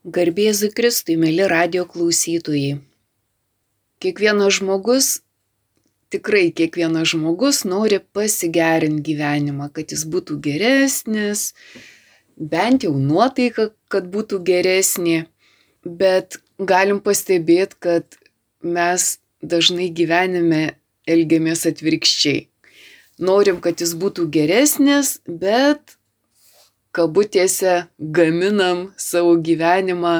Garbėzui Kristui, mėly radio klausytojai. Kiekvienas žmogus, tikrai kiekvienas žmogus nori pasigerinti gyvenimą, kad jis būtų geresnis, bent jau nuotaika, kad būtų geresnė, bet galim pastebėti, kad mes dažnai gyvenime elgiamės atvirkščiai. Norim, kad jis būtų geresnis, bet kabutėse gaminam savo gyvenimą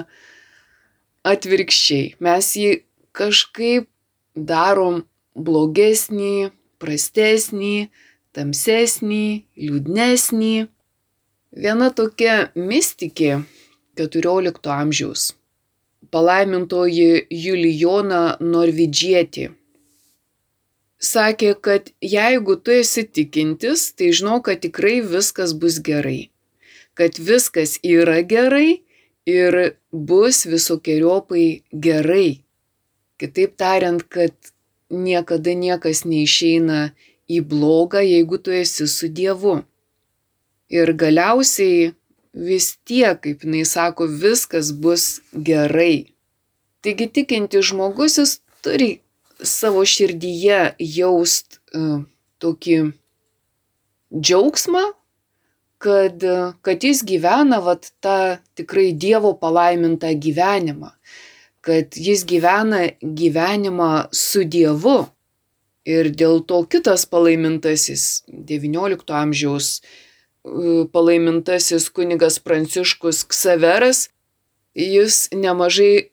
atvirkščiai. Mes jį kažkaip darom blogesnį, prastesnį, tamsesnį, liūdnesnį. Viena tokia mystikė 14 amžiaus, palaimintoji Julijona Norvidžietė, sakė, kad jeigu tu esi tikintis, tai žinau, kad tikrai viskas bus gerai kad viskas yra gerai ir bus visokiojopai gerai. Kitaip tariant, kad niekada niekas neišeina į blogą, jeigu tu esi su Dievu. Ir galiausiai vis tiek, kaip jinai sako, viskas bus gerai. Taigi tikinti žmogus jis turi savo širdyje jaust uh, tokį džiaugsmą, kad, kad jis gyvena vat tą tikrai Dievo palaimintą gyvenimą, kad jis gyvena gyvenimą su Dievu. Ir dėl to kitas palaimintasis XIX amžiaus palaimintasis kunigas Pranciškus Ksaveras, jis nemažai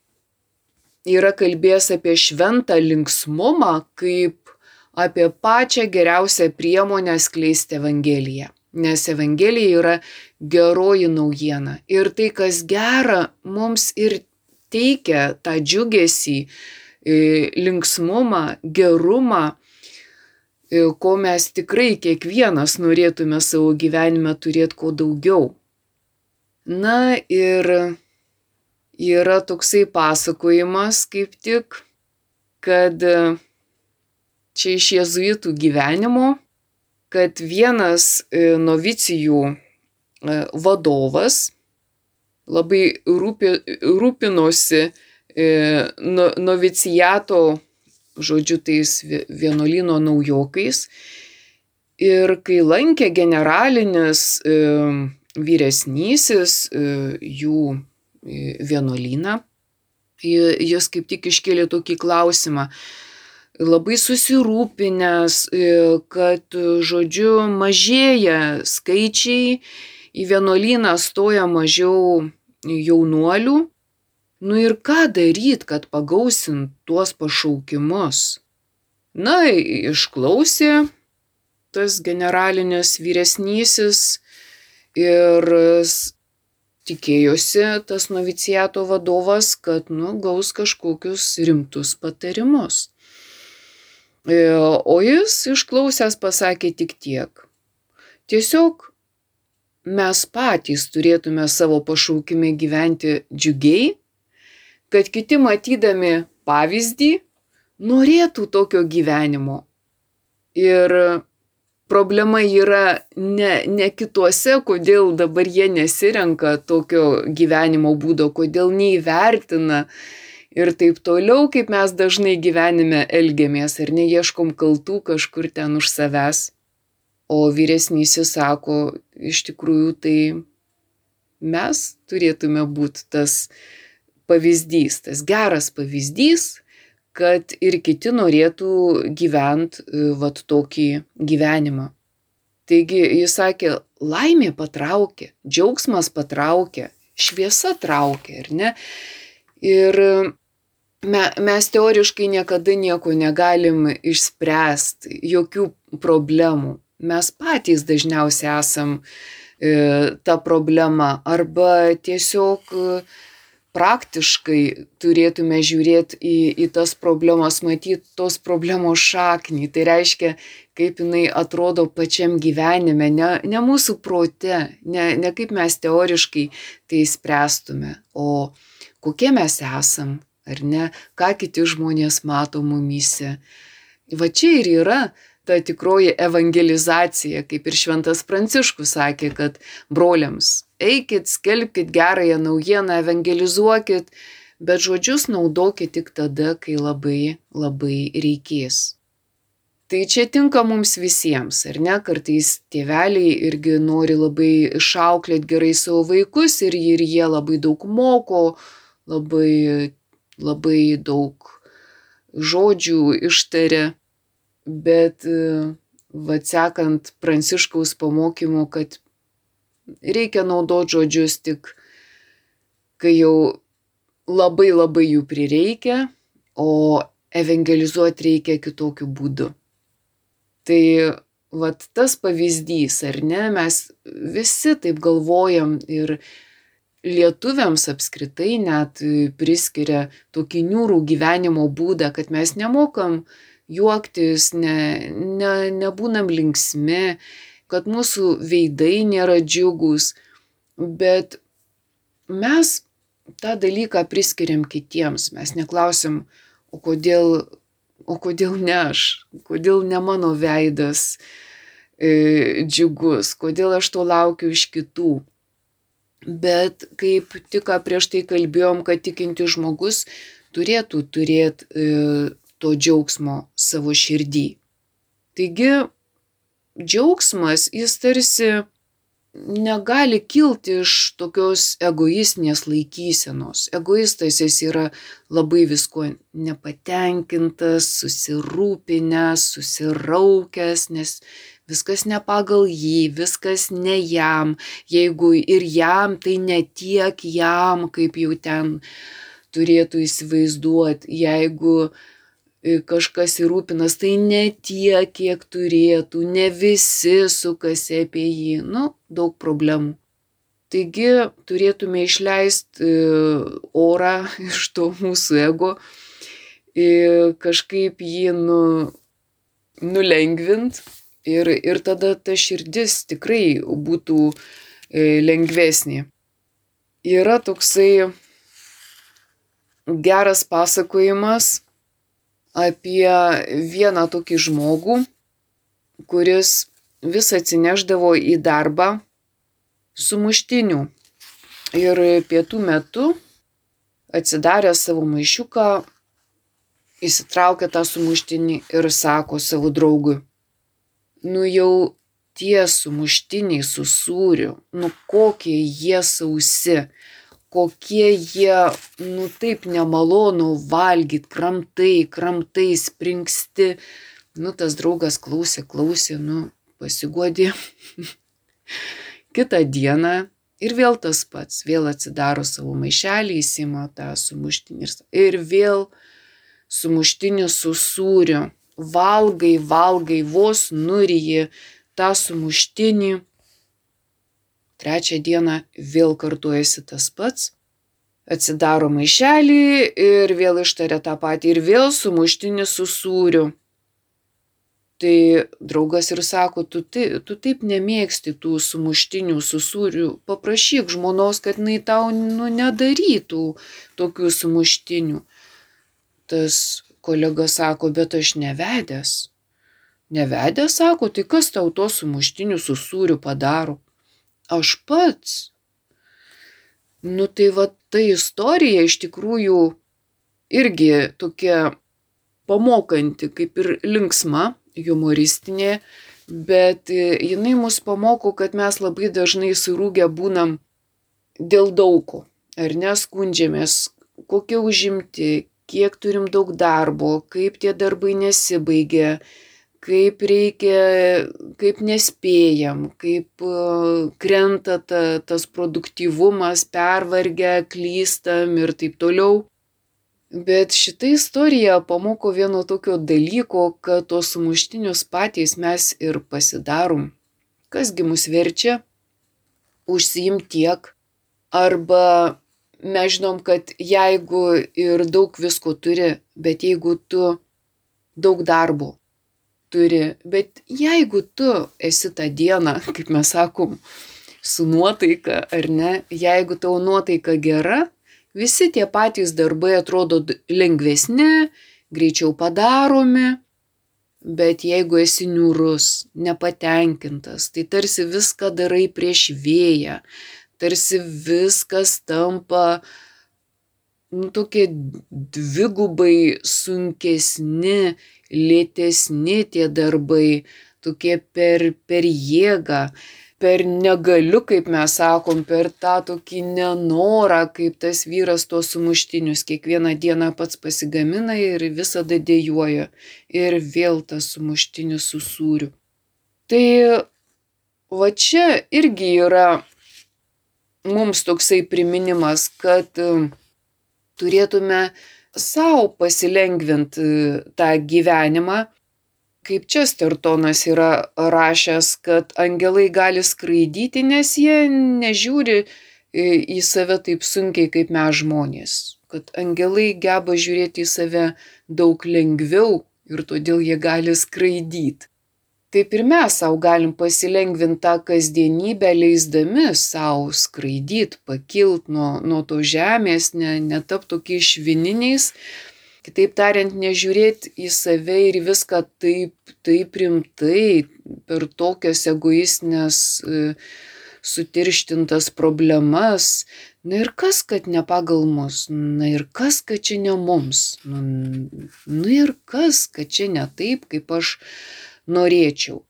yra kalbėjęs apie šventą linksmumą kaip apie pačią geriausią priemonę skleisti Evangeliją nes Evangelija yra geroji naujiena. Ir tai, kas gera, mums ir teikia tą džiugesį, e, linksmumą, gerumą, e, ko mes tikrai kiekvienas norėtume savo gyvenime turėti kuo daugiau. Na ir yra toksai pasakojimas kaip tik, kad čia iš jėzuitų gyvenimo kad vienas e, novicijų e, vadovas labai rūpi, rūpinosi e, no, novicijato, žodžiu, tais vienuolino naujokais. Ir kai lankė generalinis vyresnysis jų vienuolyną, jis kaip tik iškėlė tokį klausimą, labai susirūpinęs, e, kad, žodžiu, mažėja skaičiai, į vienuolyną stoja mažiau jaunuolių. Nu ir ką daryti, kad pagausint tuos pašaukimus? Na, išklausė tas generalinis vyresnysis ir tikėjosi tas noviciato vadovas, kad, nu, gaus kažkokius rimtus patarimus. E, o jis išklausęs pasakė tik tiek. Tiesiog mes patys turėtume savo pašaukime gyventi džiugiai, kad kiti matydami pavyzdį norėtų tokio gyvenimo. Ir problema yra ne, ne kituose, kodėl dabar jie nesirenka tokio gyvenimo būdo, kodėl neįvertina ir taip toliau, kaip mes dažnai gyvenime elgiamės ir neieškom kaltų kažkur ten už savęs. O vyresnysis sako, iš tikrųjų tai mes turėtume būti tas pavyzdys, tas geras pavyzdys, kad ir kiti norėtų gyventi e, vat tokį gyvenimą. Taigi jis sakė, laimė patraukė, džiaugsmas patraukė, šviesa traukė, ar ne? Ir me, mes teoriškai niekada nieko negalim išspręsti, jokių problemų. Mes patys dažniausiai esam e, ta problema arba tiesiog e, praktiškai turėtume žiūrėti į, į tas problemas, matyti tos problemos šaknį. Tai reiškia, kaip jinai atrodo pačiam gyvenime, ne, ne mūsų prote, ne, ne kaip mes teoriškai tai spręstume, o kokie mes esam, ar ne, ką kiti žmonės mato mumyse. Va čia ir yra ta tikroji evangelizacija, kaip ir Šventas Pranciškus sakė, kad broliams eikit, skelbkite gerąją naujieną, evangelizuokit, bet žodžius naudokit tik tada, kai labai labai reikės. Tai čia tinka mums visiems, ar ne? Kartais tėveliai irgi nori labai išauklėt gerai savo vaikus ir, ir jie labai daug moko, labai, labai daug žodžių ištaria, bet vad sekant pranciškaus pamokymu, kad reikia naudoti žodžius tik, kai jau labai labai jų prireikia, o evangelizuoti reikia kitokiu būdu. Tai vat tas pavyzdys, ar ne, mes visi taip galvojam ir lietuviams apskritai net priskiria tokį niūrų gyvenimo būdą, kad mes nemokam juoktis, ne, ne, nebūnam linksmi, kad mūsų veidai nėra džiugus, bet mes tą dalyką priskiriam kitiems, mes neklausim, o kodėl o kodėl ne aš, kodėl ne mano veidas e, džiugus, kodėl aš to laukiu iš kitų. Bet kaip tik prieš tai kalbėjom, kad tikinti žmogus turėtų turėti e, to džiaugsmo savo širdį. Taigi, džiaugsmas jis tarsi negali kilti iš tokios egoistinės laikysenos. Egoistas jis yra labai visko nepatenkintas, susirūpinęs, susiraukęs, nes viskas ne pagal jį, viskas ne jam. Jeigu ir jam, tai ne tiek jam, kaip jau ten turėtų įsivaizduoti. Jeigu kažkas įrūpinas, tai ne tiek, kiek turėtų, ne visi sukasi apie jį, nu, daug problemų. Taigi turėtume išleisti orą iš to mūsų ego kažkaip jį nu, nulengvint ir, ir tada ta širdis tikrai būtų lengvesnė. Yra toksai geras pasakojimas apie vieną tokį žmogų, kuris vis atsineždavo į darbą sumuštinių. Ir pietų metu atsidarė savo maišiuką, įsitraukė tą sumuštinį ir sako savo draugui, nu jau tie sumuštiniai su sūriu, nu kokie jie sausi, kokie jie, nu taip nemalonu valgyt, kramtai, kramtai, springsti. Nu, tas draugas klausė, klausė, nu, pasiguodė. Kitą dieną ir vėl tas pats, vėl atsidaro savo maišelį, įsima tą sumuštinį ir vėl sumuštinį su sūriu. Valgai, valgai, vos nuryji tą sumuštinį Trečią dieną vėl kartuojasi tas pats. Atsidaro maišelį ir vėl ištaria tą patį ir vėl sumuštinį su sūriu. Tai draugas ir sako, tu, tai, tu taip nemėgsti tų sumuštinių su sūriu, paprašyk žmonos, kad jinai tau nu, nedarytų tokių sumuštinių. Tas kolega sako, bet aš nevedęs. Nevedęs sako, tai kas tau to sumuštinių su sūriu padaro? aš pats. Nu tai va ta istorija iš tikrųjų irgi tokia pamokanti, kaip ir linksma, humoristinė, bet jinai mus pamoko, kad mes labai dažnai surūgę būnam dėl daugo, ar neskundžiamės, kokie užimti, kiek turim daug darbo, kaip tie darbai nesibaigia, kaip reikia, kaip nespėjam, kaip e, krenta ta, tas produktyvumas, pervargia, klystam ir taip toliau. Bet šitą istoriją pamoko vieno tokio dalyko, kad tos sumuštinius patys mes ir pasidarom. Kasgi mus verčia užsiimti tiek, arba mes žinom, kad jeigu ir daug visko turi, bet jeigu tu daug darbo, turi. Bet jeigu tu esi tą dieną, kaip mes sakom, su nuotaika, ar ne, jeigu tavo nuotaika gera, visi tie patys darbai atrodo lengvesni, greičiau padaromi. Bet jeigu esi niūrus, nepatenkintas, tai tarsi viską darai prieš vėją, tarsi viskas tampa nu, tokie dvigubai sunkesni, lėtesni tie darbai, tokie per, per jėgą, per negaliu, kaip mes sakom, per tą tokį nenorą, kaip tas vyras tuos sumuštinius kiekvieną dieną pats pasigamina ir visada dėjoja. Ir vėl tas sumuštinis su sūriu. Tai va čia irgi yra mums toksai priminimas, kad turėtume savo pasilengvinti e, tą gyvenimą. Kaip Čestertonas yra rašęs, kad angelai gali skraidyti, nes jie nežiūri e, į save taip sunkiai kaip mes žmonės. Kad angelai geba žiūrėti į save daug lengviau ir todėl jie gali skraidyti taip ir mes sau galim pasilengvint tą kasdienybę leisdami sau skraidyt pakilt nuo nuo tos žemės ne netapt tokiais švininiais. Kitaip tariant nežiūrėt į save ir viską taip taip rimtai per tokias egoistines e, sutirštintas problemas. Na ir kas kad ne pagal mus? Na ir kas kad čia ne mums? Nu, nu ir kas kad čia ne taip kaip aš norėčiau.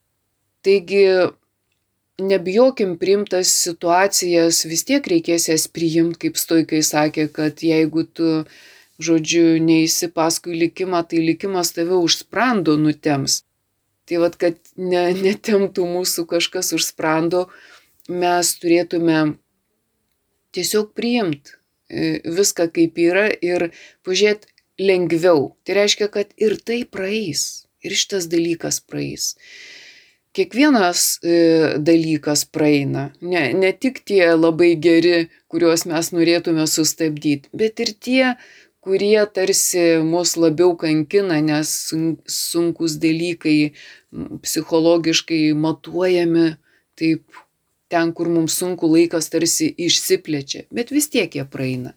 Taigi, nebijokim priimtas situacijas, vis tiek reikės jas priimti, kaip stoikai sakė, kad jeigu tu, žodžiu, neįsi paskui likimą, tai likimas tave už sprando nutems. Tai vad, kad ne, netemtų mūsų kažkas už sprando, mes turėtume tiesiog priimti e, viską kaip yra ir pažiūrėti lengviau. Tai reiškia, kad ir tai praeis ir šitas dalykas praeis. Kiekvienas e, dalykas praeina, ne, ne tik tie labai geri, kuriuos mes norėtume sustabdyti, bet ir tie, kurie tarsi mus labiau kankina, nes sunkus dalykai psichologiškai matuojami taip ten, kur mums sunku laikas tarsi išsiplečia, bet vis tiek jie praeina.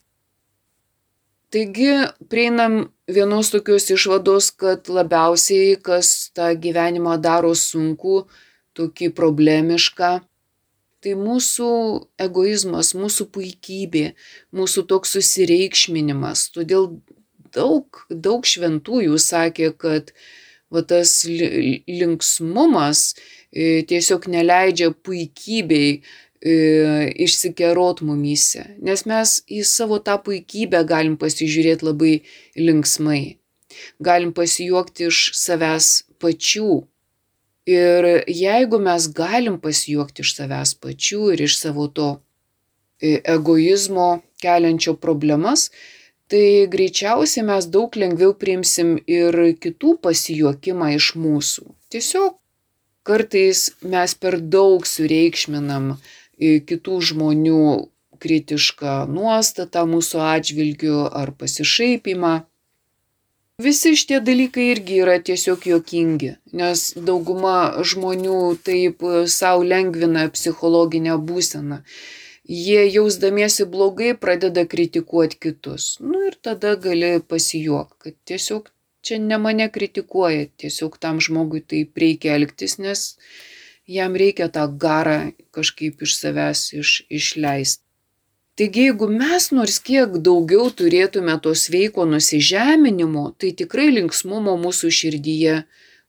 Taigi prieinam vienos tokios išvados, kad labiausiai, kas tą gyvenimą daro sunku, tokį problemišką, tai mūsų egoizmas, mūsų puikybė, mūsų toks susireikšminimas. Todėl daug, daug šventųjų sakė, kad va, tas linksmumas e, tiesiog neleidžia puikybei išsikerot mumyse, nes mes į savo tą puikybę galim pasižiūrėti labai linksmai, galim pasijuokti iš savęs pačių. Ir jeigu mes galim pasijuokti iš savęs pačių ir iš savo to e, egoizmo keliančio problemas, tai greičiausiai mes daug lengviau priimsim ir kitų pasijuokimą iš mūsų. Tiesiog kartais mes per daug sureikšminam kitų žmonių kritišką nuostatą mūsų atžvilgiu ar pasišaipimą. Visi šitie dalykai irgi yra tiesiog juokingi, nes dauguma žmonių taip savo lengvina psichologinę būseną. Jie jausdamiesi blogai pradeda kritikuoti kitus. Nu ir tada gali pasijuok, kad tiesiog čia ne mane kritikuoja, tiesiog tam žmogui taip reikia elgtis, nes jam reikia tą garą kažkaip iš savęs iš, išleisti. Taigi, jeigu mes nors kiek daugiau turėtume to sveiko nusižeminimo, tai tikrai linksmumo mūsų širdyje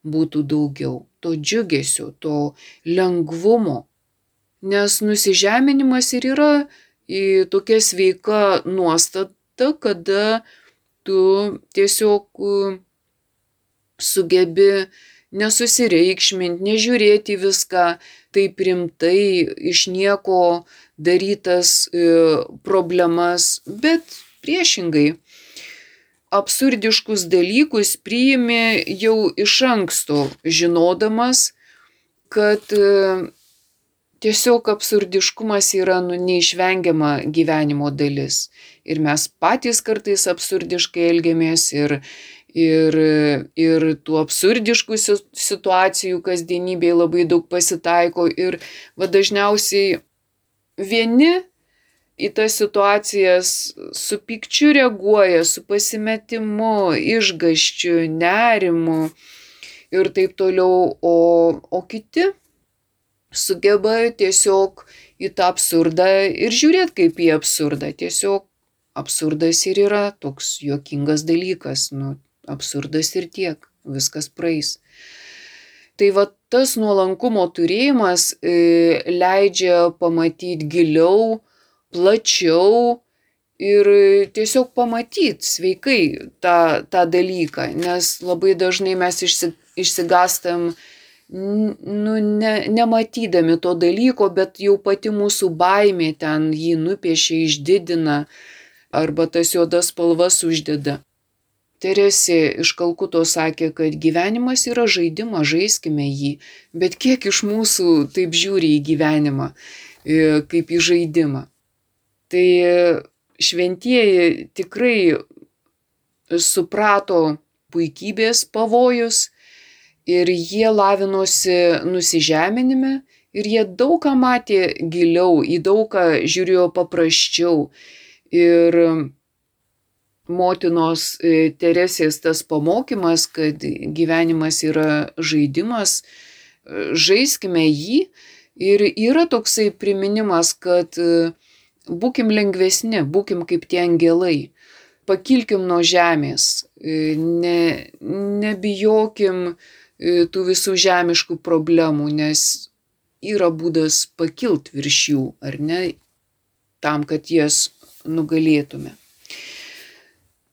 būtų daugiau, to džiugesio, to lengvumo. Nes nusižeminimas ir yra tokia sveika nuostata, kada tu tiesiog sugebi nesusireikšmint, nežiūrėti viską taip rimtai, iš nieko darytas e, problemas, bet priešingai absurdiškus dalykus priimi jau iš anksto, žinodamas, kad e, tiesiog absurdiškumas yra nu, neišvengiama gyvenimo dalis. Ir mes patys kartais absurdiškai elgiamės ir, ir, ir tų absurdiškų situacijų kasdienybėje labai daug pasitaiko ir va dažniausiai vieni į tas situacijas su pikčiu reaguoja, su pasimetimu, išgaščiu, nerimu, ir taip toliau, o, o kiti sugeba tiesiog į tą absurdą ir žiūrėti kaip į absurdą. Tiesiog absurdas ir yra toks juokingas dalykas, nu, absurdas ir tiek, viskas praeis. Tai va tas nuolankumo turėjimas e, leidžia pamatyti giliau, plačiau ir tiesiog pamatyti sveikai tą, tą dalyką, nes labai dažnai mes išsi, išsigastam nu, ne, nematydami to dalyko, bet jau pati mūsų baimė ten jį nupiešia, išdidina arba tas juodas spalvas uždeda. Teresė iš Kalkuto sakė, kad gyvenimas yra žaidimas, žaiskime jį, bet kiek iš mūsų taip žiūri į gyvenimą, e, kaip į žaidimą. Tai šventieji tikrai suprato puikybės pavojus ir jie lavinosi nusižeminime ir jie daug ką matė giliau, į daug ką žiūrėjo paprasčiau. Ir motinos e, Teresės tas pamokymas, kad gyvenimas yra žaidimas, e, žaiskime jį ir yra toksai priminimas, kad e, būkim lengvesni, būkim kaip tie angelai, pakilkim nuo žemės, ne, nebijokim tų visų žemiškų problemų, nes yra būdas pakilt virš jų, ar ne, tam, kad jas nugalėtume.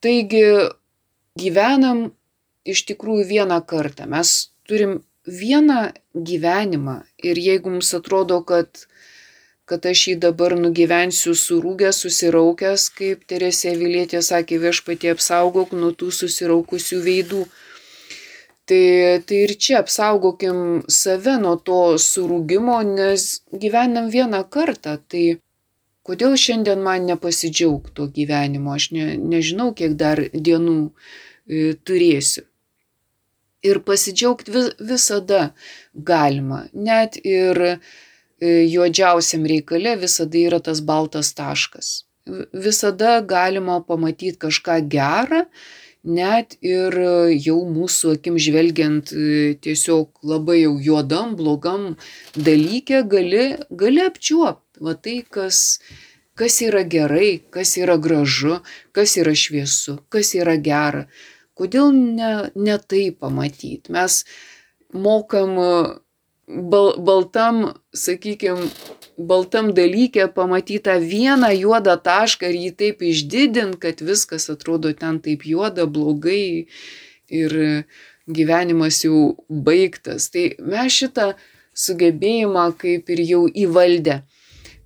Taigi gyvenam iš tikrųjų vieną kartą. Mes turim vieną gyvenimą ir jeigu mums atrodo, kad, kad aš jį dabar nugyvensiu surūgęs, susiraukęs, kaip Teresė Vilietė sakė, viešpatie apsaugok nuo tų susiraukusių veidų. Tai, tai ir čia apsaugokim save nuo to surūgimo, nes gyvenam vieną kartą. Tai kodėl šiandien man nepasidžiaugti tuo gyvenimu, aš ne, nežinau, kiek dar dienų e, turėsiu. Ir pasidžiaugti vis, visada galima, net ir e, juodžiausiam reikale visada yra tas baltas taškas. Visada galima pamatyti kažką gerą, net ir jau mūsų akim žvelgiant e, tiesiog labai jau juodam, blogam dalykė, gali, gali apčiuopti va tai, kas, kas yra gerai, kas yra gražu, kas yra šviesu, kas yra gera. Kodėl ne, ne tai pamatyti? Mes mokam bal, baltam, sakykime, baltam dalykė pamatytą vieną juodą tašką ir jį taip išdidint, kad viskas atrodo ten taip juoda, blogai ir gyvenimas jau baigtas. Tai mes šitą sugebėjimą kaip ir jau įvaldę.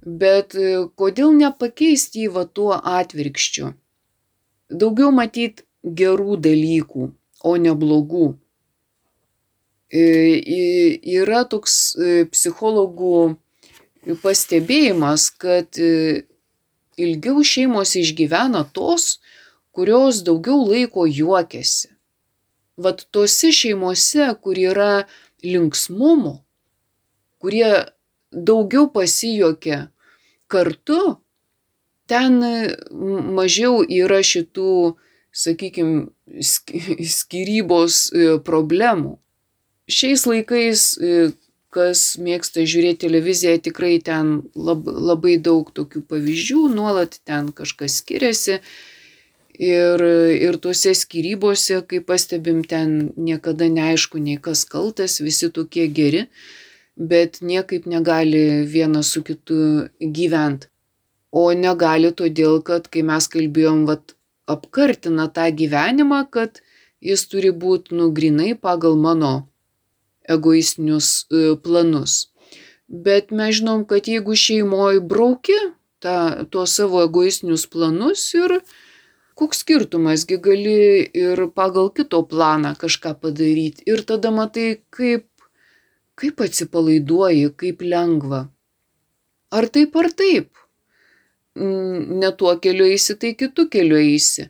Bet e, kodėl nepakeisti jį va tuo atvirkščiu? Daugiau matyt gerų dalykų, o ne blogų. E, yra toks e, psichologų pastebėjimas, kad ilgiau šeimos išgyvena tos, kurios daugiau laiko juokiasi. Vat tose šeimose, kur yra linksmumo, kurie daugiau pasijuokia kartu, ten mažiau yra šitų, sakykime, skirybos e, problemų. Šiais laikais, e, kas mėgsta žiūrėti televiziją, tikrai ten lab, labai daug tokių pavyzdžių, nuolat ten kažkas skiriasi. Ir, ir tuose skirybose, kaip pastebim, ten niekada neaišku, nei kas kaltas, visi tokie geri bet niekaip negali vienas su kitu gyventi. O negali todėl, kad kai mes kalbėjom, vat, apkartina tą gyvenimą, kad jis turi būti nugrinai pagal mano egoistinius e, planus. Bet mes žinom, kad jeigu šeimoje brauki tą, tuos savo egoistinius planus ir koks skirtumasgi gali ir pagal kito planą kažką padaryti. Ir tada matai, kaip kaip atsipalaiduoji, kaip lengva. Ar taip ar taip? Ne tuo keliu eisi, tai kitu keliu eisi.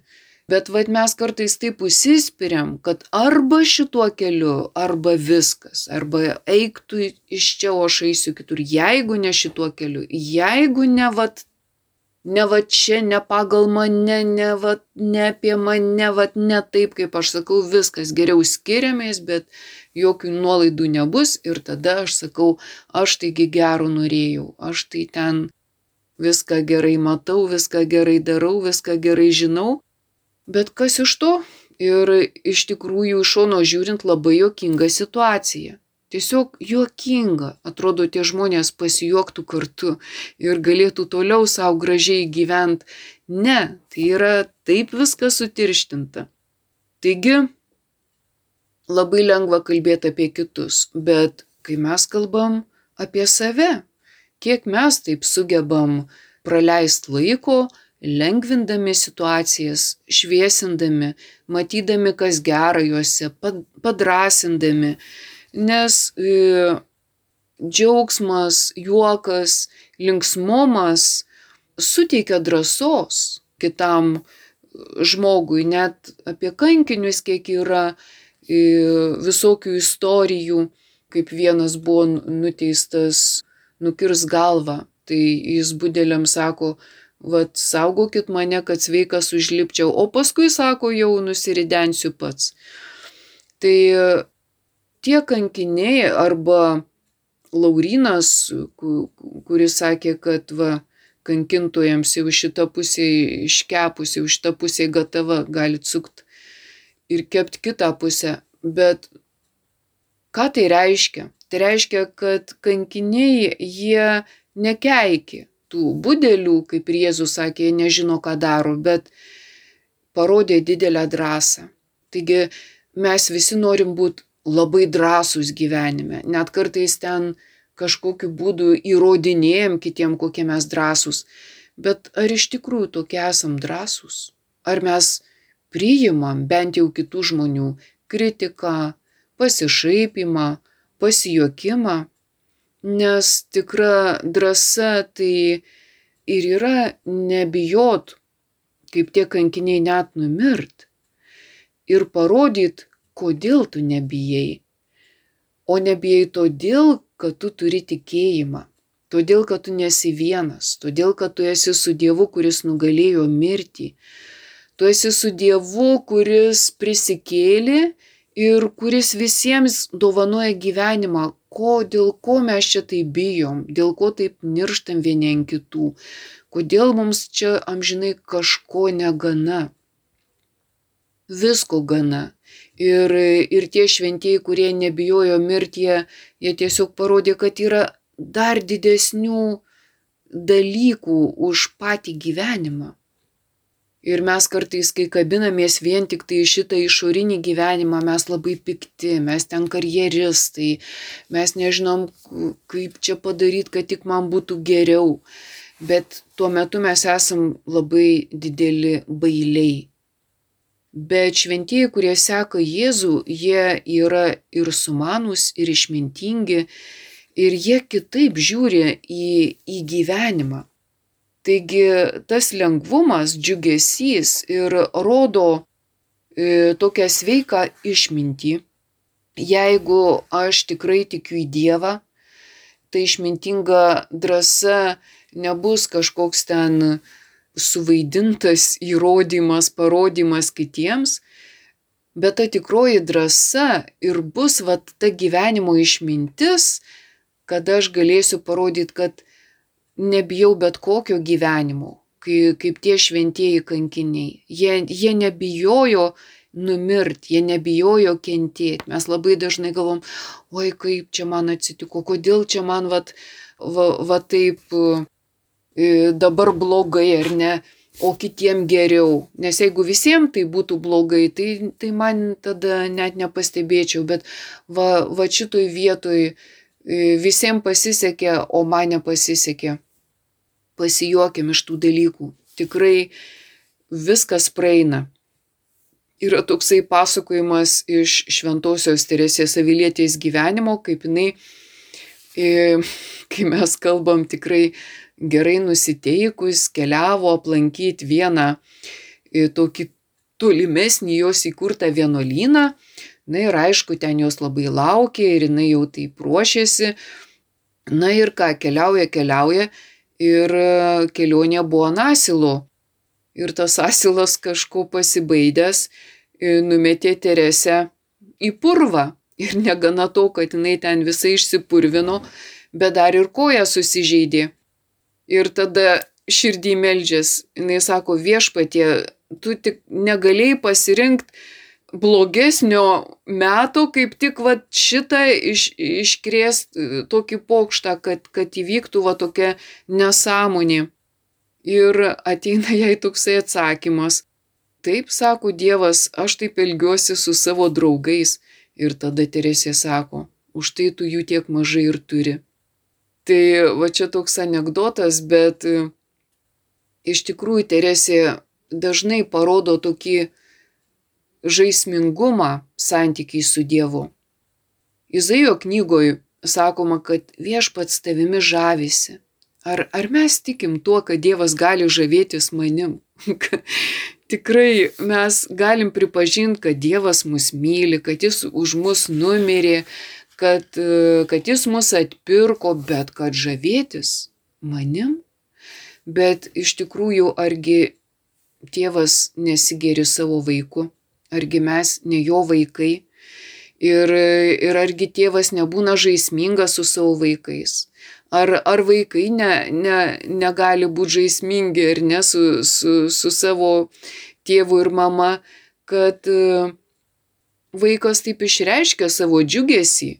Bet vad mes kartais taip užsispiriam, kad arba šituo keliu, arba viskas, arba eiktų iš čia, o aš eisiu kitur. Jeigu ne šituo keliu, jeigu ne vad ne va čia, ne pagal mane, ne, va, ne apie mane, va ne taip, kaip aš sakau, viskas geriau skiriamės, bet jokių nuolaidų nebus ir tada aš sakau, aš taigi gero norėjau, aš tai ten viską gerai matau, viską gerai darau, viską gerai žinau, bet kas iš to? Ir iš tikrųjų iš šono žiūrint labai jokinga situacija. Tiesiog juokinga, atrodo, tie žmonės pasijuoktų kartu ir galėtų toliau savo gražiai gyventi. Ne, tai yra taip viskas sutirštinta. Taigi, labai lengva kalbėti apie kitus, bet kai mes kalbam apie save, kiek mes taip sugebam praleisti laiko, lengvindami situacijas, šviesindami, matydami, kas gera juose, padrasindami, nes e, džiaugsmas, juokas, linksmumas suteikia drąsos kitam žmogui, net apie kankinius, kiek yra e, visokių istorijų, kaip vienas buvo nuteistas nukirs galvą, tai jis budeliam sako, vad saugokit mane, kad sveikas užlipčiau, o paskui sako, jau nusiridensiu pats. Tai tie kankiniai arba Laurinas, kuris sakė, kad va, kankintojams jau šitą pusę iškepusi, jau šitą pusę gatava, galit sukt ir kept kitą pusę. Bet ką tai reiškia? Tai reiškia, kad kankiniai jie nekeiki tų budelių, kaip Jėzus sakė, jie nežino, ką daro, bet parodė didelę drąsą. Taigi mes visi norim būti labai drąsūs gyvenime, net kartais ten kažkokiu būdu įrodinėjom kitiem, kokie mes drąsūs. Bet ar iš tikrųjų tokie esam drąsūs? Ar mes priimam bent jau kitų žmonių kritiką, pasišaipimą, pasijuokimą? Nes tikra drąsa tai ir yra nebijot, kaip tie kankiniai net numirt. Ir parodyt, kodėl tu nebijai. O nebijai todėl, kad tu turi tikėjimą, todėl, kad tu nesi vienas, todėl, kad tu esi su Dievu, kuris nugalėjo mirtį. Tu esi su Dievu, kuris prisikėlė ir kuris visiems dovanoja gyvenimą, ko, dėl ko mes čia taip bijom, dėl ko taip nirštam vieni ant kitų, kodėl mums čia amžinai kažko negana. Visko gana. Ir, ir tie šventieji, kurie nebijojo mirtie, jie tiesiog parodė, kad yra dar didesnių dalykų už patį gyvenimą. Ir mes kartais, kai kabinamės vien tik tai šitą išorinį gyvenimą, mes labai pikti, mes ten karjeristai, mes nežinom, kaip čia padaryti, kad tik man būtų geriau. Bet tuo metu mes esam labai dideli bailiai. Bet šventieji, kurie seka Jėzų, jie yra ir sumanus, ir išmintingi, ir jie kitaip žiūri į, į gyvenimą. Taigi tas lengvumas, džiugesys ir rodo e, tokią sveiką išmintį. Jeigu aš tikrai tikiu į Dievą, tai išmintinga drąsa nebus kažkoks ten suvaidintas įrodymas, parodymas kitiems, bet ta tikroji drąsa ir bus vat ta gyvenimo išmintis, kad aš galėsiu parodyti, kad nebijau bet kokio gyvenimo, kai, kaip tie šventieji kankiniai. Jie, jie nebijojo numirti, jie nebijojo kentėti. Mes labai dažnai galvom, oi kaip čia man atsitiko, kodėl čia man vat, va, va taip dabar blogai ar ne, o kitiem geriau. Nes jeigu visiems tai būtų blogai, tai, tai man tada net nepastebėčiau, bet va, va šitoj vietoj visiems pasisekė, o man nepasisekė. Pasijuokim iš tų dalykų. Tikrai viskas praeina. Yra toksai pasakojimas iš Šventojios Teresės Avilietės gyvenimo, kaip jinai, kai mes kalbam tikrai gerai nusiteikus keliavo aplankyti vieną e, tokį tolimesnį jos įkurtą vienuolyną. Na ir aišku, ten jos labai laukė ir jinai jau taip ruošėsi. Na ir ką, keliauja, keliauja ir kelionė buvo ant asilo. Ir tas asilas kažko pasibaidęs numetė Teresę į purvą. Ir negana to, kad jinai ten visai išsipurvino, bet dar ir koja susižeidė. Ir tada širdį meldžias, jinai sako, viešpatie, tu tik negalėjai pasirinkti blogesnio meto, kaip tik va šitą iš, iškrėst tokį pokštą, kad, kad įvyktų va tokia nesąmonė. Ir ateina jai toksai atsakymas. Taip, sako Dievas, aš taip elgiuosi su savo draugais. Ir tada Teresė sako, už tai tu jų tiek mažai ir turi. Tai va čia toks anegdotas, bet iš tikrųjų Teresė dažnai parodo tokį žaismingumą santykiai su Dievu. Izaijo knygoje sakoma, kad viešpats tavimi žavisi. Ar, ar mes tikim tuo, kad Dievas gali žavėtis manim? tikrai mes galim pripažinti, kad Dievas mus myli, kad Jis už mus numirė, kad, kad Jis mus atpirko, bet kad žavėtis manim. Bet iš tikrųjų, argi tėvas nesigeri savo vaiku, argi mes ne jo vaikai ir, ir argi tėvas nebūna žaismingas su savo vaikais. Ar, ar vaikai ne, ne, negali būti žaismingi ir ne su, su, su savo tėvu ir mama, kad e, vaikas taip išreiškia savo džiugesį.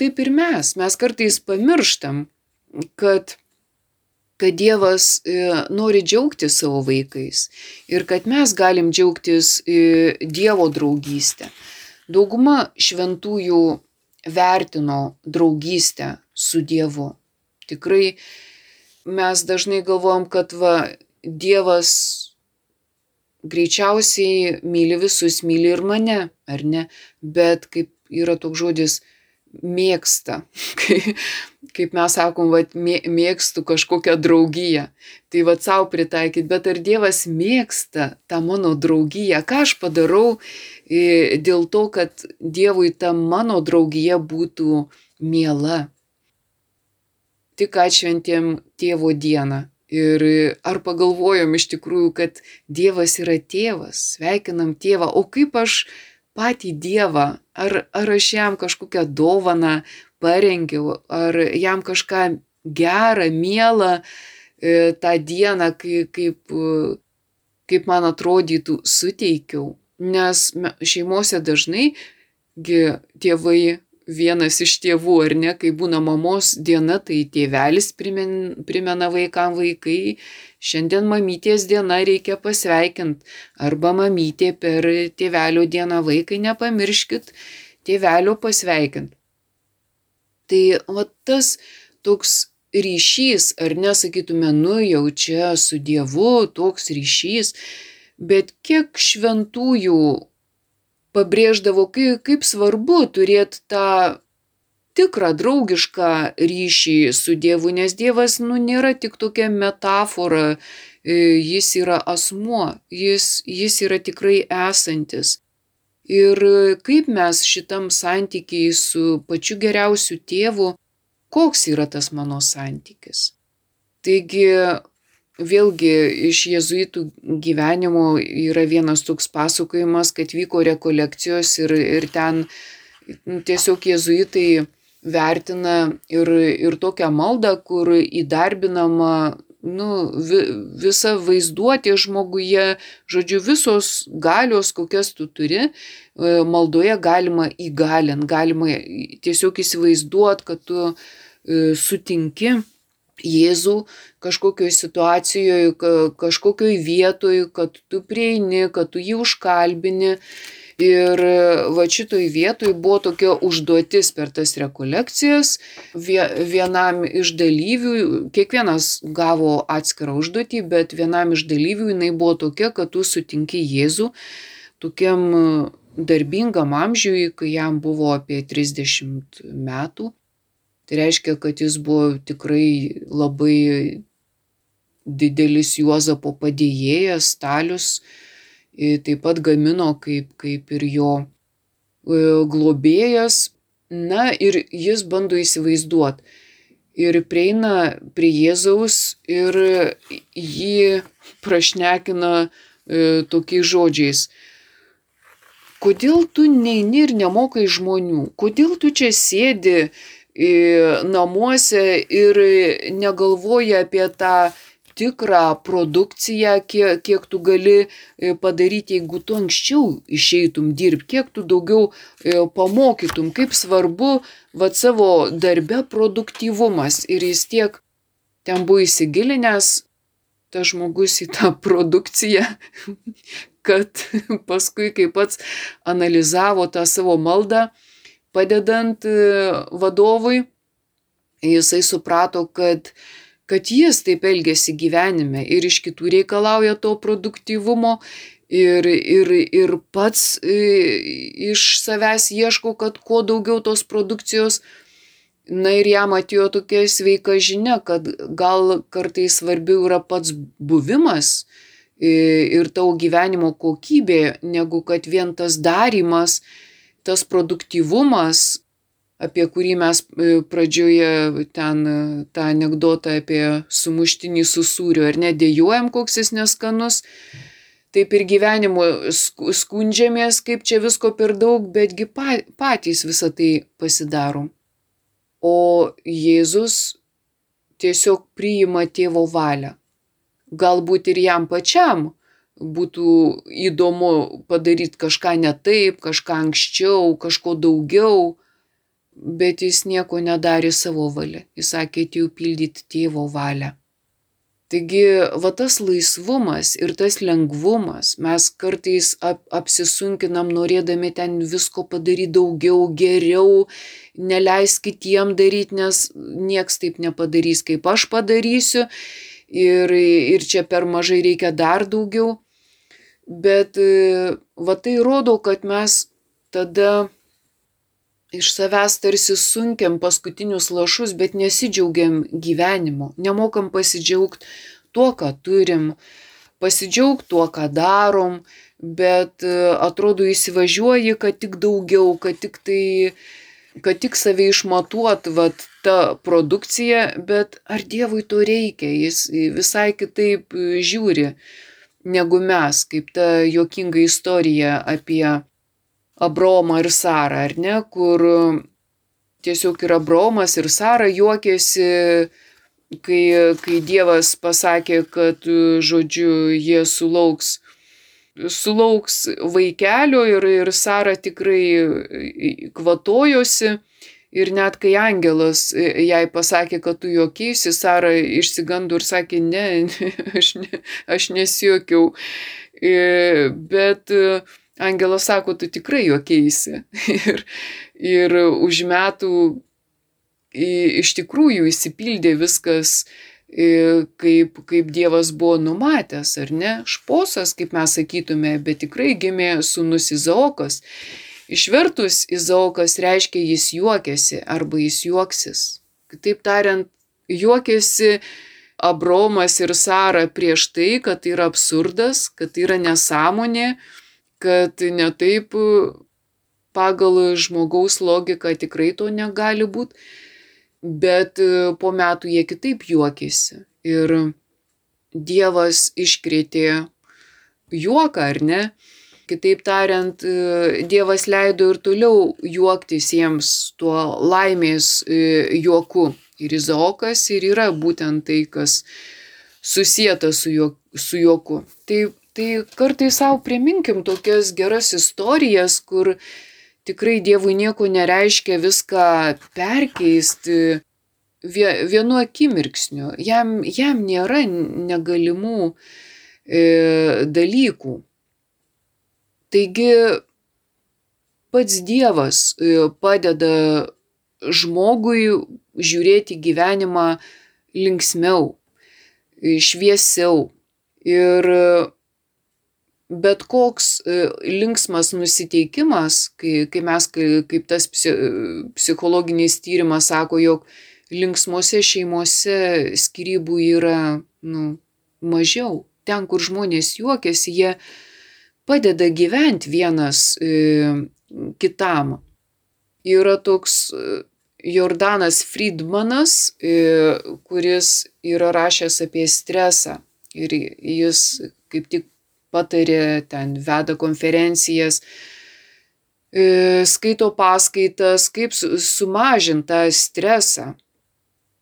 Taip ir mes, mes kartais pamirštam, kad, kad Dievas e, nori džiaugti savo vaikais ir kad mes galim džiaugtis e, Dievo draugystę. Dauguma šventųjų vertino draugystę su Dievu. Tikrai mes dažnai galvojam, kad va, Dievas greičiausiai myli visus, myli ir mane, ar ne? Bet kaip yra toks žodis mėgsta, kaip mes sakom, va, mėgstu kažkokią draugiją. Tai va savo pritaikyti, bet ar Dievas mėgsta tą mano draugiją? Ką aš padarau dėl to, kad Dievui ta mano draugija būtų miela? tik atšventėm tėvo dieną. Ir ar pagalvojom iš tikrųjų, kad Dievas yra tėvas, sveikinam tėvą, o kaip aš patį Dievą, ar, ar aš jam kažkokią dovaną parengiau, ar jam kažką gerą, mielą e, tą dieną, kaip, kaip, kaip man atrodytų, suteikiau. Nes šeimose dažnai tėvai vienas iš tėvų, ar ne, kai būna mamos diena, tai tėvelis primen, primena vaikam vaikai, šiandien mamytės diena reikia pasveikinti, arba mamytė per tėvelio dieną vaikai nepamirškit tėvelio pasveikinti. Tai va tas toks ryšys, ar nesakytume, nu jau čia su Dievu toks ryšys, bet kiek šventųjų pabrėždavo, kaip, kaip svarbu turėti tą tikrą draugišką ryšį su Dievu, nes Dievas nu, nėra tik tokia metafora, e, jis yra asmuo, jis, jis yra tikrai esantis. Ir kaip mes šitam santykiai su pačiu geriausiu tėvu, koks yra tas mano santykis. Taigi Vėlgi iš jėzuitų gyvenimo yra vienas toks pasakojimas, kad vyko rekolekcijos ir, ir ten tiesiog jėzuitai vertina ir, ir tokią maldą, kur įdarbinama nu, vi, visa vaizduotė žmoguje, žodžiu, visos galios, kokias tu turi, e, maldoje galima įgalinti, galima tiesiog įsivaizduoti, kad tu e, sutinki Jėzų kažkokioj situacijoje, kažkokioj vietoje, kad tu prieini, kad tu jį užkalbini. Ir va šitoj vietoj buvo tokia užduotis per tas rekolekcijas. Vienam iš dalyvių, kiekvienas gavo atskirą užduotį, bet vienam iš dalyvių jinai buvo tokia, kad tu sutinki Jėzų tokiam darbingam amžiui, kai jam buvo apie 30 metų. Tai reiškia, kad jis buvo tikrai labai didelis Juozapo padėjėjas, stalius, taip pat gamino kaip, kaip ir jo globėjas. Na ir jis bando įsivaizduoti, ir prieina prie Jėzaus ir jį prašnekina e, tokiais žodžiais. Kodėl tu neini ir nemokai žmonių? Kodėl tu čia sėdi e, namuose ir negalvoji apie tą tikrą produkciją, kiek, kiek tu gali e, padaryti, jeigu tu anksčiau išeitum dirbti, kiek tu daugiau e, pamokytum, kaip svarbu vat savo darbe produktyvumas. Ir jis tiek ten buvo įsigilinęs, tas žmogus į tą produkciją, kad paskui, kai pats analizavo tą savo maldą, padedant e, vadovui, jisai suprato, kad kad jis taip elgesi gyvenime ir iš kitų reikalauja to produktyvumo ir, ir, ir pats e, iš savęs ieško, kad kuo daugiau tos produkcijos. Na ir jam atėjo tokia sveika žinia, kad gal kartais svarbiau yra pats buvimas e, ir tavo gyvenimo kokybė, negu kad vien tas darimas, tas produktyvumas apie kurį mes e, pradžioje ten e, tą anegdotą apie sumuštinį su sūriu, ar nedėjuojam, koks jis neskanus. Taip ir gyvenimu skundžiamės, kaip čia visko per daug, betgi patys visą tai pasidarom. O Jėzus tiesiog priima tėvo valią. Galbūt ir jam pačiam būtų įdomu padaryti kažką ne taip, kažką anksčiau, kažko daugiau, bet jis nieko nedarė savo valia. Jis sakė, atėjau pildyti tėvo valią. Taigi, va tas laisvumas ir tas lengvumas, mes kartais ap apsisunkinam norėdami ten visko padaryti daugiau, geriau, neleis kitiem daryti, nes nieks taip nepadarys, kaip aš padarysiu ir, ir čia per mažai reikia dar daugiau. Bet va tai rodo, kad mes tada iš savęs tarsi sunkiam paskutinius lašus, bet nesidžiaugiam gyvenimu, nemokam pasidžiaugti tuo, ką turim, pasidžiaugti tuo, ką darom, bet e, atrodo įsivažiuoji, kad tik daugiau, kad tik tai, kad tik save išmatuot, vat, ta produkcija, bet ar Dievui to reikia, jis visai kitaip e, žiūri negu mes, kaip ta jokinga istorija apie Abromą ir Sarą, ar ne, kur tiesiog ir Abromas ir Sara juokėsi, kai, kai Dievas pasakė, kad, žodžiu, jie sulauks, sulauks vaikelio ir, ir Sara tikrai kvatojosi. Ir net kai angelas jai pasakė, kad tu juokiesi, Sara išsigando ir sakė, ne, aš, ne, aš nesijokiau. Bet Angelas sako, tu tikrai juokėsi. ir, ir už metų iš tikrųjų įsipildė viskas, kaip, kaip Dievas buvo numatęs, ar ne? Šposas, kaip mes sakytume, bet tikrai gimė sunus Izaokas. Išvertus Izaokas reiškia jis juokėsi arba jis juoksis. Kitaip tariant, juokėsi Abromas ir Sara prieš tai, kad tai yra absurdas, kad tai yra nesąmonė, kad ne taip pagal žmogaus logiką tikrai to negali būti, bet po metų jie kitaip juokėsi. Ir Dievas iškrėtė juoką, ar ne? Kitaip tariant, Dievas leido ir toliau juoktis jiems tuo laimės juoku. Ir Izaokas ir yra būtent tai, kas susijęta su, juok, su juoku. Tai Tai kartais savo priminkim tokias geras istorijas, kur tikrai Dievui nieko nereiškia viską perkeisti vienu akimirksniu. Jam, jam nėra negalimų e, dalykų. Taigi pats Dievas e, padeda žmogui žiūrėti gyvenimą linksmiau, šviesiau. Ir bet koks e, linksmas nusiteikimas, kai, kai mes, kaip tas psichologinis tyrimas sako, jog linksmose šeimose skirybų yra nu, mažiau. Ten, kur žmonės juokiasi, jie padeda gyventi vienas e, kitam. Yra toks e, Jordanas Friedmanas, kuris yra rašęs apie stresą. Ir jis kaip tik patarė, ten veda konferencijas, skaito paskaitas, kaip sumažinti stresą.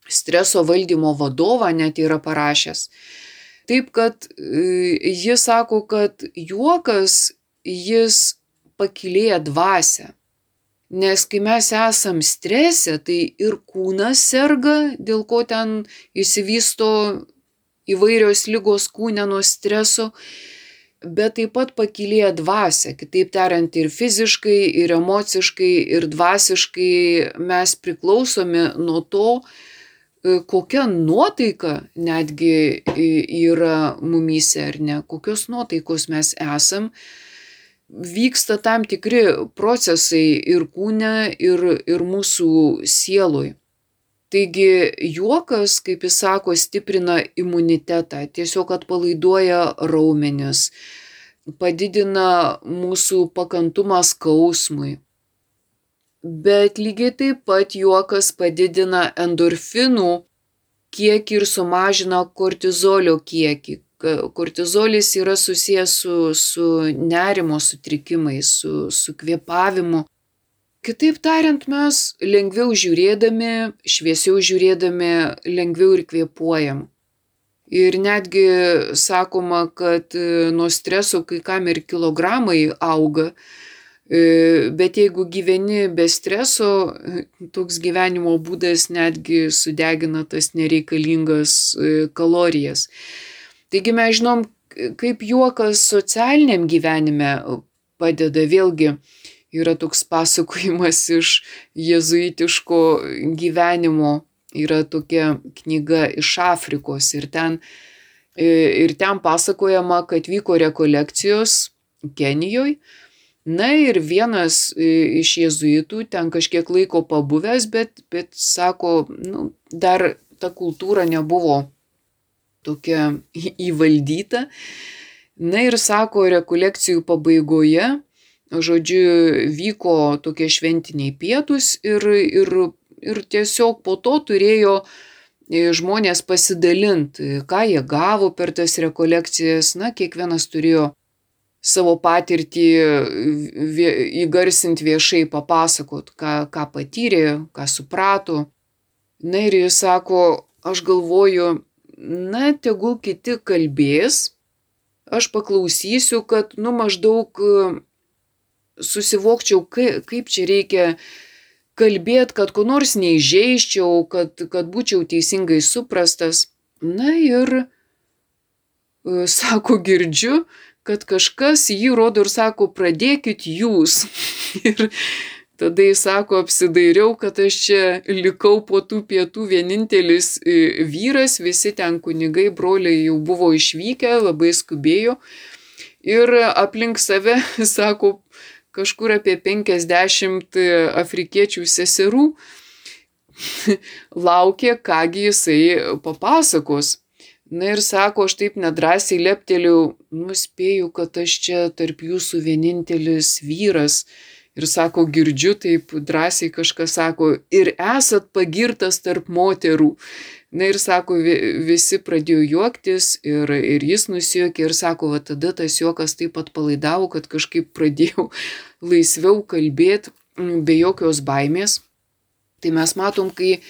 Streso valdymo vadovą net yra parašęs. Taip, kad jis sako, kad juokas jis pakilėja dvasę. Nes kai mes esam strese, tai ir kūnas serga, dėl ko ten įsivysto įvairios lygos kūne nuo streso, bet taip pat pakilėja dvasia. Kitaip tariant, ir fiziškai, ir emociškai, ir dvasiškai mes priklausomi nuo to, kokia nuotaika netgi yra mumyse ar ne, kokios nuotaikos mes esam vyksta tam tikri procesai ir kūne, ir, ir mūsų sieloj. Taigi juokas, kaip jis sako, stiprina imunitetą, tiesiog atpalaiduoja raumenis, padidina mūsų pakantumą skausmui. Bet lygiai taip pat juokas padidina endorfinų kiekį ir sumažina kortizolio kiekį, kortizolis yra susijęs su, su nerimo sutrikimais, su, su kvėpavimu. Kitaip tariant, mes lengviau žiūrėdami, šviesiau žiūrėdami, lengviau ir kvėpuojam. Ir netgi sakoma, kad nuo streso kai kam ir kilogramai auga, bet jeigu gyveni be streso, toks gyvenimo būdas netgi sudegina tas nereikalingas kalorijas. Taigi mes žinom, kaip juokas socialiniam gyvenime padeda. Vėlgi yra toks pasakojimas iš jezuitiško gyvenimo, yra tokia knyga iš Afrikos ir ten, ir ten pasakojama, kad vyko rekolekcijos Kenijoje. Na ir vienas iš jezuitų ten kažkiek laiko pabuvęs, bet, bet sako, nu, dar ta kultūra nebuvo tokia įvaldyta. Na ir sako, rekolekcijų pabaigoje, žodžiu, vyko tokie šventiniai pietus ir, ir, ir tiesiog po to turėjo žmonės pasidalinti, ką jie gavo per tas rekolekcijas. Na, kiekvienas turėjo savo patirtį įgarsinti viešai, papasakot, ką, ką patyrė, ką suprato. Na ir jis sako, aš galvoju, na, tegul kiti kalbės, aš paklausysiu, kad, nu, maždaug susivokčiau, kaip čia reikia kalbėti, kad ko nors neižeiščiau, kad, kad būčiau teisingai suprastas. Na ir, sako, girdžiu, kad kažkas jį rodo ir sako, pradėkit jūs. ir Tada jis sako, apsidairiau, kad aš čia likau po tų pietų vienintelis e, vyras, visi ten kunigai, broliai jau buvo išvykę, labai skubėjo. Ir aplink save, sako, kažkur apie 50 afrikiečių seserų laukė, kągi jisai papasakos. Na ir sako, aš taip nedrasiai lepteliu, nuspėju, kad aš čia tarp jūsų vienintelis vyras Ir sako, girdžiu taip drąsiai kažkas sako, ir esat pagirtas tarp moterų. Na ir sako, visi pradėjo juoktis ir, ir jis nusijuokė ir sako, va tada tas juokas taip pat palaidavo, kad kažkaip pradėjau laisviau kalbėti be jokios baimės. Tai mes matom, kai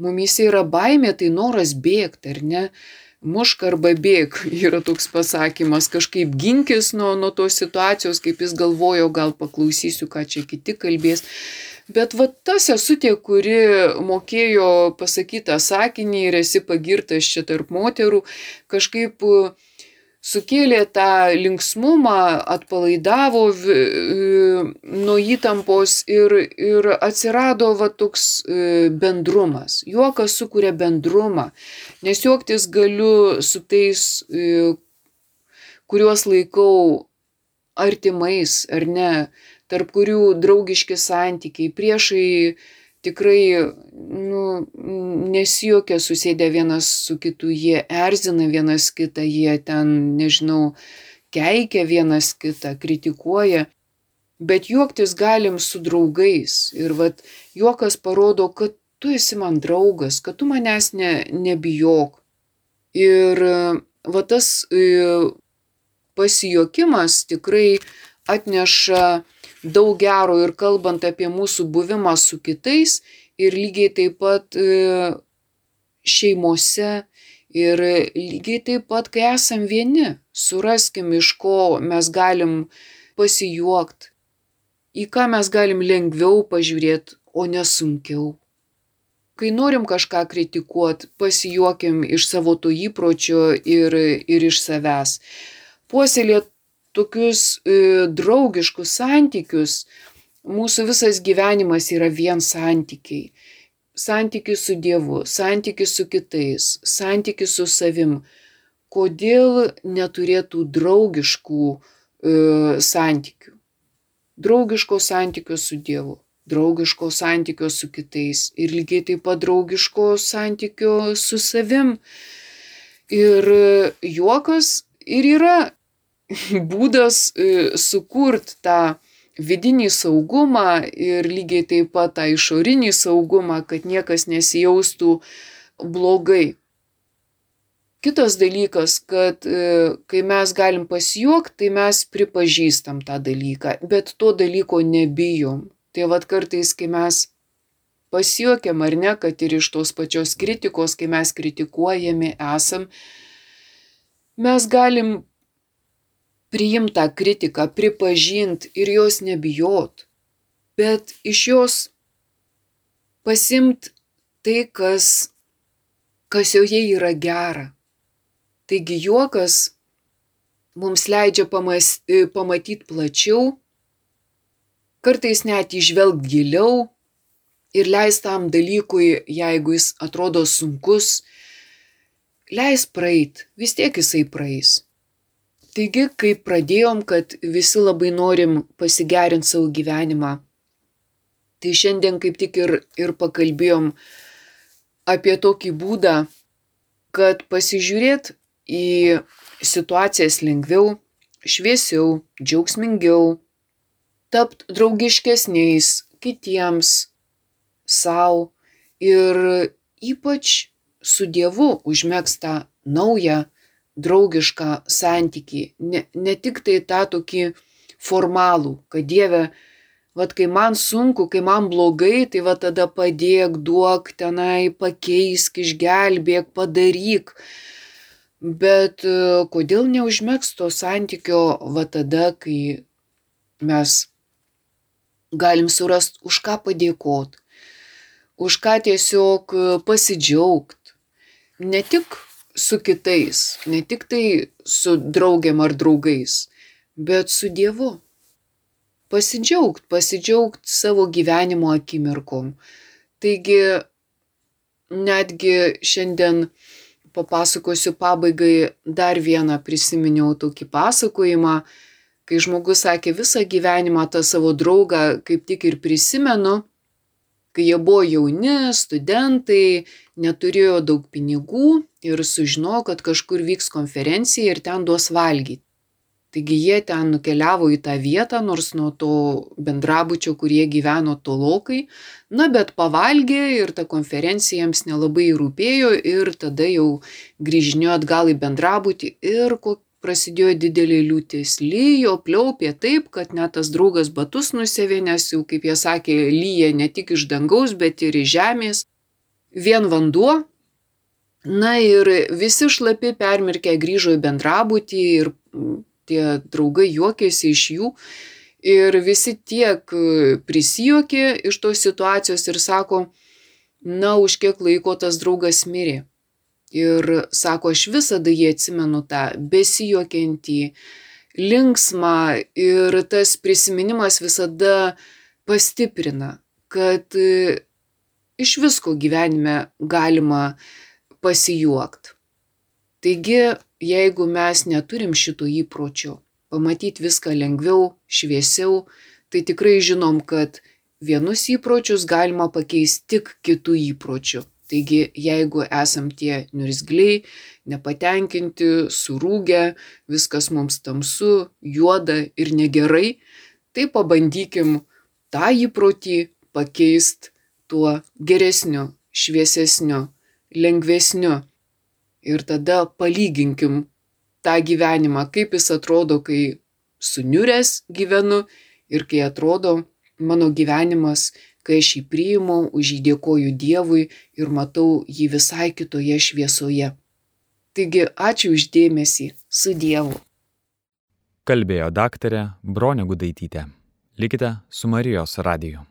mumise yra baimė, tai noras bėgti, ar ne? Mušk arba bėk yra toks pasakymas, kažkaip ginkis nuo, nuo tos situacijos, kaip jis galvojo, gal paklausysiu, ką čia kiti kalbės. Bet va ta sesutė, kuri mokėjo pasakyti sakinį ir esi pagirtas čia tarp moterų, kažkaip uh, sukėlė tą linksmumą, atpalaidavo nuo įtampos ir, ir atsirado va toks e, bendrumas. Juokas sukuria bendrumą, nes juoktis galiu su tais, e, kuriuos laikau artimais ar ne, tarp kurių draugiški santykiai, priešai tikrai nu, nesijokia susėdę vienas su kitu, jie erzina vienas kitą, jie ten, nežinau, keikia vienas kitą, kritikuoja. Bet juoktis galim su draugais. Ir vat juokas parodo, kad tu esi man draugas, kad tu manęs ne, nebijok. Ir va tas pasijokimas tikrai atneša daug gero ir kalbant apie mūsų buvimą su kitais ir lygiai taip pat šeimose ir lygiai taip pat, kai esam vieni, suraskim, iš ko mes galim pasijuokt, į ką mes galim lengviau pažiūrėti, o nesunkiau. Kai norim kažką kritikuot, pasijuokim iš savo to įpročio ir, ir iš savęs. Puoselėt tokius e, draugiškus santykius, mūsų visas gyvenimas yra vien santykiai santykis su Dievu, santykis su kitais, santykis su savim. Kodėl neturėtų draugiškų e, santykių? Draugiško santykio su Dievu, draugiško santykio su kitais ir lygiai taip pat draugiško santykio su savim. Ir juokas ir yra būdas e, sukurti tą vidinį saugumą ir lygiai taip pat tą išorinį saugumą, kad niekas nesijaustų blogai. Kitas dalykas, kad e, kai mes galim pasijuokti, tai mes pripažįstam tą dalyką, bet to dalyko nebijom. Tai vad kartais, kai mes pasijuokiam ar ne, kad ir iš tos pačios kritikos, kai mes kritikuojami esam, mes galim priimt tą kritiką, pripažint ir jos nebijot, bet iš jos pasimt tai, kas, kas joje yra gera. Taigi juokas mums leidžia pamatyti plačiau, kartais net išvelgti giliau ir leis tam dalykui, jeigu jis atrodo sunkus, leis praeit, vis tiek jisai praeis. Taigi, kai pradėjom, kad visi labai norim pasigerinti savo gyvenimą, tai šiandien kaip tik ir, ir pakalbėjom apie tokį būdą, kad pasižiūrėt į situacijas lengviau, šviesiau, džiaugsmingiau, tapt draugiškesniais kitiems, savo ir ypač su Dievu užmėgsta naują draugišką santykį, ne, ne tik tai tą tokį formalų, kad Dieve, vad kai man sunku, kai man blogai, tai va tada padėk, duok tenai, pakeisk, išgelbėk, padaryk. Bet e, kodėl neužmėgs to santykio va tada, kai mes galim surasti, už ką padėkot, už ką tiesiog pasidžiaugt. Ne tik su kitais, ne tik tai su draugiam ar draugais, bet su Dievu. Pasidžiaugt, pasidžiaugt savo gyvenimo akimirkom. Taigi, netgi šiandien papasakosiu pabaigai dar vieną prisiminiau tokį pasakojimą, kai žmogus sakė visą gyvenimą tą savo draugą kaip tik ir prisimenu, kai jie buvo jauni, studentai, neturėjo daug pinigų ir sužinojo, kad kažkur vyks konferencija ir ten duos valgyti. Taigi jie ten nukeliavo į tą vietą, nors nuo to bendrabučio, kurie gyveno tolokai, na bet pavalgė ir ta konferencija jiems nelabai rūpėjo ir tada jau grįžinėjo atgal į bendrabutį ir prasidėjo didelė liūtis. Lyjo, pliaupė taip, kad net tas draugas batus nusėvė, nes jau, kaip jie sakė, lyja ne tik iš dangaus, bet ir iš žemės vien vanduo. Na ir visi šlapi permirkę grįžo į bendrabutį ir tie draugai juokėsi iš jų. Ir visi tiek prisijokė iš tos situacijos ir sako, na, už kiek laiko tas draugas mirė. Ir sako, aš visada jį atsimenu tą besijokiantį, linksmą ir tas prisiminimas visada pastiprina, kad iš visko gyvenime galima pasijuokt. Taigi, jeigu mes neturim šito įpročio, pamatyti viską lengviau, šviesiau, tai tikrai žinom, kad vienus įpročius galima pakeisti tik kitų įpročių. Taigi, jeigu esam tie niurzgliai, nepatenkinti, surūgę, viskas mums tamsu, juoda ir negerai, tai pabandykim tą įprotį pakeisti tuo geresniu, šviesesniu, lengvesniu. Ir tada palyginkim tą gyvenimą, kaip jis atrodo, kai suniuręs gyvenu ir kai atrodo mano gyvenimas, kai aš jį priimu, už jį dėkoju Dievui ir matau jį visai kitoje šviesoje. Taigi ačiū uždėmesį su Dievu. Kalbėjo daktarė Bronė Gudaitytė. Likite su Marijos radiju.